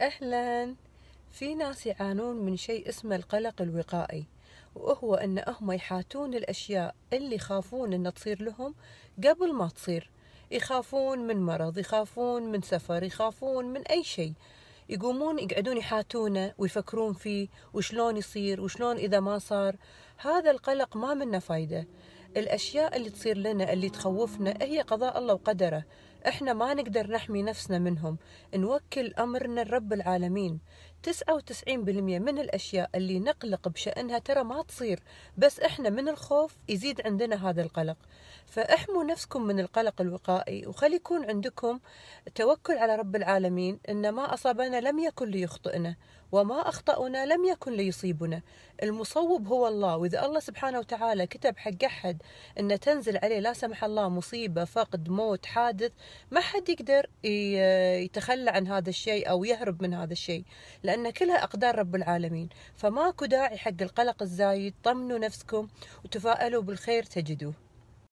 أهلا. في ناس يعانون من شيء اسمه القلق الوقائي وهو أن هم يحاتون الأشياء اللي يخافون أن تصير لهم قبل ما تصير. يخافون من مرض يخافون من سفر يخافون من أي شيء. يقومون يقعدون يحاتونه ويفكرون فيه وشلون يصير وشلون إذا ما صار. هذا القلق ما منه فايدة. الأشياء اللي تصير لنا اللي تخوفنا هي قضاء الله وقدره. إحنا ما نقدر نحمي نفسنا منهم. نوكل أمرنا لرب العالمين. 99% من الأشياء اللي نقلق بشأنها ترى ما تصير بس إحنا من الخوف يزيد عندنا هذا القلق. فاحموا نفسكم من القلق الوقائي وخلي يكون عندكم توكل على رب العالمين إن ما أصابنا لم يكن ليخطئنا وما أخطأنا لم يكن ليصيبنا. المصوب هو الله وإذا الله سبحانه وتعالى كتب حق أحد أن تنزل عليه لا سمح الله مصيبة فقد موت حادث ما حد يقدر يتخلى عن هذا الشيء أو يهرب من هذا الشيء لأن كلها أقدار رب العالمين. فماكو داعي حق القلق الزايد طمنوا نفسكم وتفائلوا بالخير تجدوه.